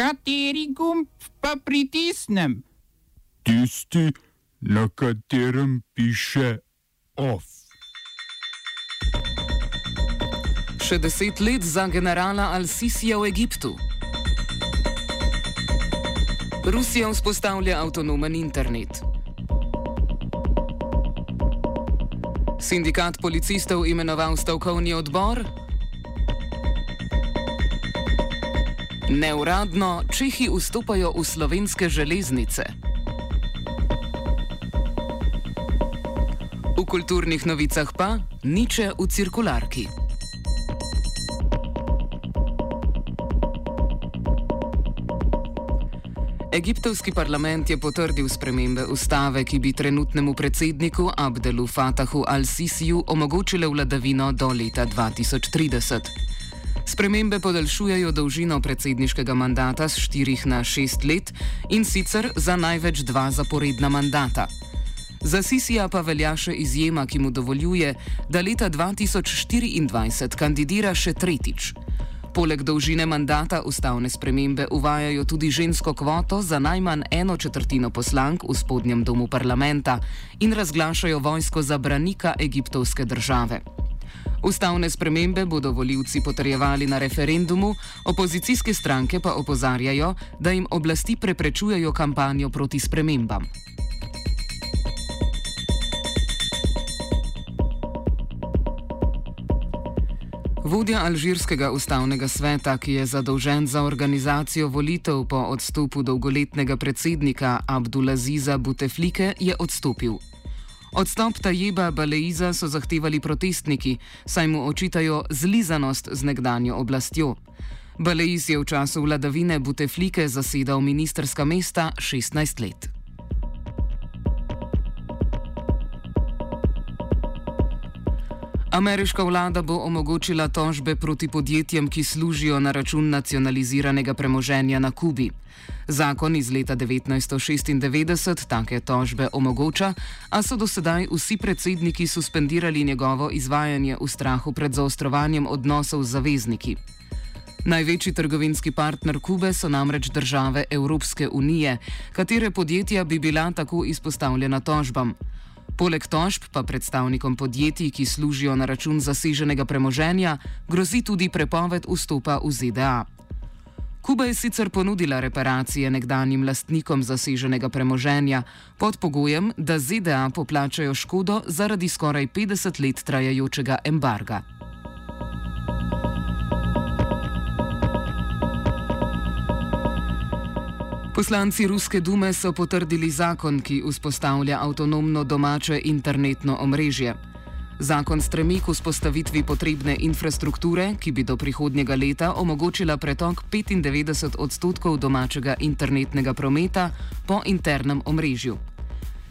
Kateri gumb pa pritisnem? Tisti, na katerem piše OF. Še deset let za generala Al-Sisija v Egiptu. Rusija vzpostavlja avtonomen internet. Sindikat policistov imenoval stavkovni odbor. Neuradno Čehi vstopajo v slovenske železnice. V kulturnih novicah pa niče v cirkularki. Egiptovski parlament je potrdil spremembe ustave, ki bi trenutnemu predsedniku Abdelu Fatahu al-Sisiju omogočile vladavino do leta 2030. Spremembe podaljšujejo dolžino predsedniškega mandata z 4 na 6 let in sicer za največ dva zaporedna mandata. Za Sisija pa velja še izjema, ki mu dovoljuje, da leta 2024 kandidira še tretjič. Poleg dolžine mandata ustavne spremembe uvajajo tudi žensko kvoto za najmanj eno četrtino poslank v spodnjem domu parlamenta in razglašajo vojsko za branika egiptovske države. Ustavne spremembe bodo voljivci potrjevali na referendumu, opozicijske stranke pa opozarjajo, da jim oblasti preprečujejo kampanjo proti spremembam. Vodja Alžirskega ustavnega sveta, ki je zadolžen za organizacijo volitev po odstopu dolgoletnega predsednika Abdulaziza Buteflike, je odstopil. Odstop Tajeba Baleiza so zahtevali protestniki, saj mu očitajo zlizanost z nekdanjo oblastjo. Baleiz je v času vladavine Buteflike zasedal ministerska mesta 16 let. Ameriška vlada bo omogočila tožbe proti podjetjem, ki služijo na račun nacionaliziranega premoženja na Kubi. Zakon iz leta 1996 take tožbe omogoča, a so do sedaj vsi predsedniki suspendirali njegovo izvajanje v strahu pred zaostrovanjem odnosov z zavezniki. Največji trgovinski partner Kube so namreč države Evropske unije, katere podjetja bi bila tako izpostavljena tožbam. Poleg tožb pa predstavnikom podjetij, ki služijo na račun zaseženega premoženja, grozi tudi prepoved vstopa v ZDA. Kuba je sicer ponudila reparacije nekdanjim lastnikom zaseženega premoženja pod pogojem, da ZDA poplačajo škodo zaradi skoraj 50 let trajajočega embarga. Poslanci Ruske dume so potrdili zakon, ki vzpostavlja avtonomno domače internetno omrežje. Zakon stremi k vzpostavitvi potrebne infrastrukture, ki bi do prihodnjega leta omogočila pretok 95 odstotkov domačega internetnega prometa po internem omrežju.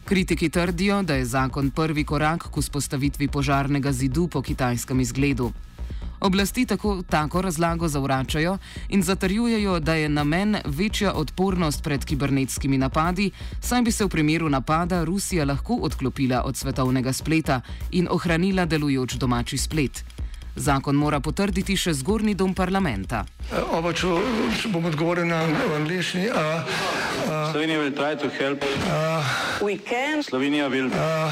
Kritiki trdijo, da je zakon prvi korak k vzpostavitvi požarnega zidu po kitajskem izgledu. Oblasti tako, tako razlago zavračajo in zatrjujejo, da je namen večja odpornost pred kibernetskimi napadi, saj bi se v primeru napada Rusija lahko odklopila od svetovnega spleta in ohranila delujoč domači splet. Zakon mora potrditi še zgornji dom parlamenta. Oba, če, če bom odgovoril na angliški. Slovenija bo poskušala pomagati. Slovenija bo naredila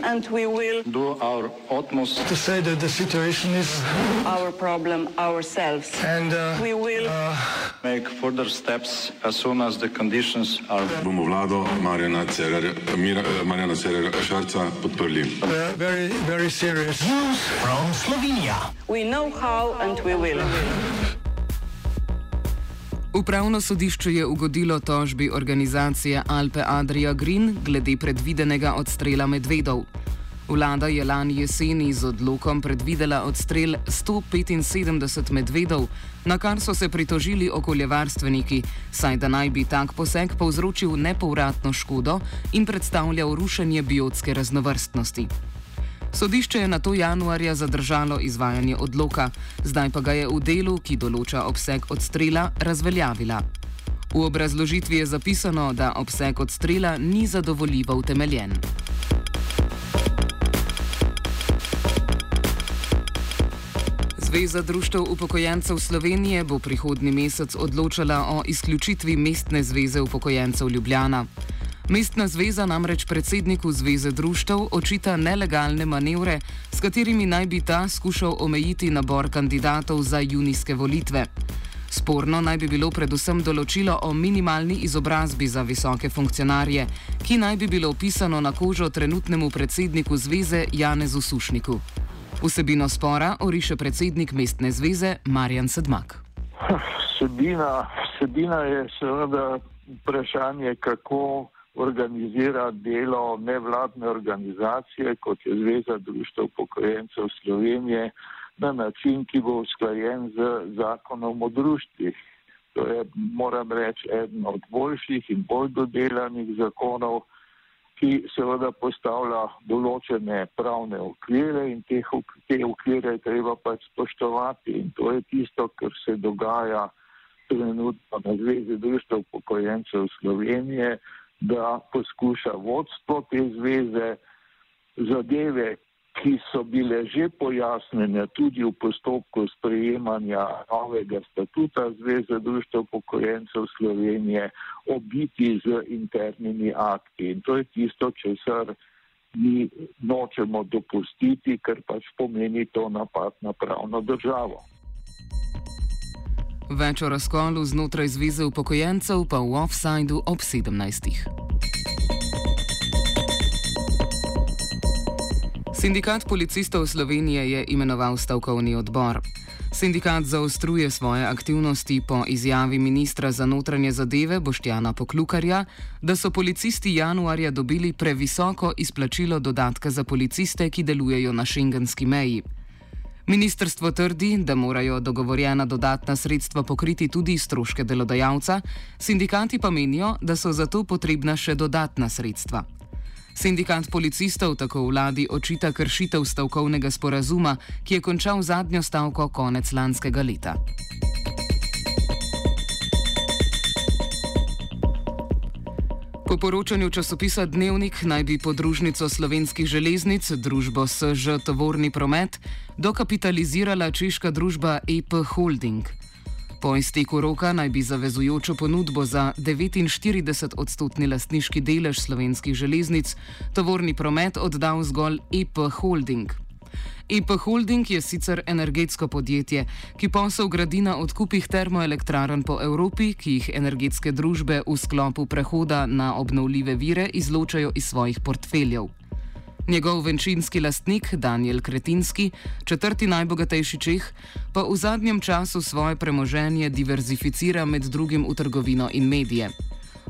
naš utmost, da bo rekla, da je situacija naš problem, sami. In da bomo naredili nadaljnje korake, as soon as the conditions are. Bomo vlado Marjana Cererera Šarca podprli. Zelo, zelo resno. From Slovenija. We know how and we will. Upravno sodišče je ugodilo tožbi organizacije Alpe Adria Green glede predvidenega odstrela medvedov. Vlada je lani jeseni z odlokom predvidela odstrel 175 medvedov, na kar so se pritožili okoljevarstveniki, saj da naj bi tak poseg povzročil nepovratno škodo in predstavljal rušenje biotske raznovrstnosti. Sodišče je na to januarja zadržalo izvajanje odloka, zdaj pa ga je v delu, ki določa obseg odstrela, razveljavila. V obrazložitvi je zapisano, da obseg odstrela ni zadovoljivo utemeljen. Zveza društev upokojencev Slovenije bo prihodnji mesec odločala o izključitvi Mestne zveze upokojencev Ljubljana. Mestna zveza namreč predsedniku Zveze društev očita nelegalne manevre, s katerimi naj bi ta skušal omejiti nabor kandidatov za junijske volitve. Sporno naj bi bilo predvsem določilo o minimalni izobrazbi za visoke funkcionarje, ki naj bi bilo pisano na kožo trenutnemu predsedniku zveze Janezu Sušniku. Vsebino spora oriše predsednik mestne zveze Marjan Sedmak. Vsebina, vsebina je seveda vprašanje, kako organizira delo nevladne organizacije, kot je Zveza društv upokojencev Slovenije, na način, ki bo usklajen z zakonom o društvih. To je, moram reči, eden od boljših in bolj dodelanih zakonov ki seveda postavlja določene pravne okvire in teh, te okvire je treba pač spoštovati in to je tisto, kar se dogaja trenutno na Zvezi društva upokojencev Slovenije, da poskuša vodstvo te zveze zadeve, ki so bile že pojasnjene tudi v postopku sprejemanja novega statuta Zveze društva pokojенcev Slovenije, obiti z internimi akti. In to je tisto, česar mi nočemo dopustiti, ker pač pomeni to napad na pravno državo. Več o razkolu znotraj Zveze upokojencev pa v offsajdu ob 17. Sindikat policistov Slovenije je imenoval stavkovni odbor. Sindikat zaostruje svoje aktivnosti po izjavi ministra za notranje zadeve Boštjana Poklukarja, da so policisti januarja dobili previsoko izplačilo dodatka za policiste, ki delujejo na šengenski meji. Ministrstvo trdi, da morajo dogovorjena dodatna sredstva pokriti tudi stroške delodajalca, sindikati pa menijo, da so za to potrebna še dodatna sredstva. Sindikat policistov tako vladi očita kršitev stavkovnega sporazuma, ki je končal zadnjo stavko konec lanskega leta. Po poročanju časopisa Dnevnik naj bi podružnico slovenskih železnic, družbo SŽ Tovorni promet, dokapitalizirala češka družba EP Holding. Po izteku roka naj bi zavezujočo ponudbo za 49 odstotni lastniški delež slovenskih železnic tovorni promet oddal zgolj EP Holding. EP Holding je sicer energetsko podjetje, ki posel gradi na odkupih termoelektrarn po Evropi, ki jih energetske družbe v sklopu prehoda na obnovljive vire izločajo iz svojih portfeljev. Njegov venčinski lastnik Daniel Kretinski, četrti najbogatejši Čeh, pa v zadnjem času svoje premoženje diverzificira med drugim v trgovino in medije.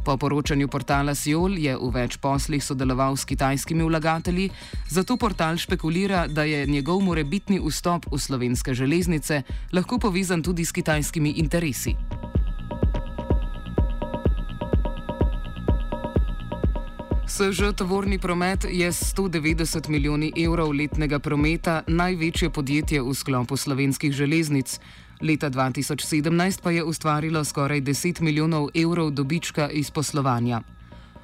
Po poročanju portala Siol je v več poslih sodeloval s kitajskimi vlagatelji, zato portal špekulira, da je njegov morebitni vstop v slovenske železnice lahko povezan tudi s kitajskimi interesi. SŽ tovorni promet je 190 milijoni evrov letnega prometa največje podjetje v sklopu slovenskih železnic. Leta 2017 pa je ustvarilo skoraj 10 milijonov evrov dobička iz poslovanja.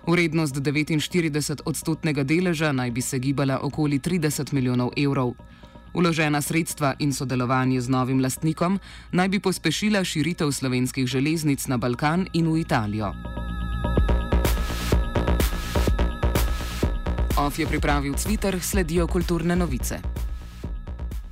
Vrednost 49 odstotnega deleža naj bi se gibala okoli 30 milijonov evrov. Uložena sredstva in sodelovanje z novim lastnikom naj bi pospešila širitev slovenskih železnic na Balkan in v Italijo. OF je pripravil Twitter, sledijo kulturne novice.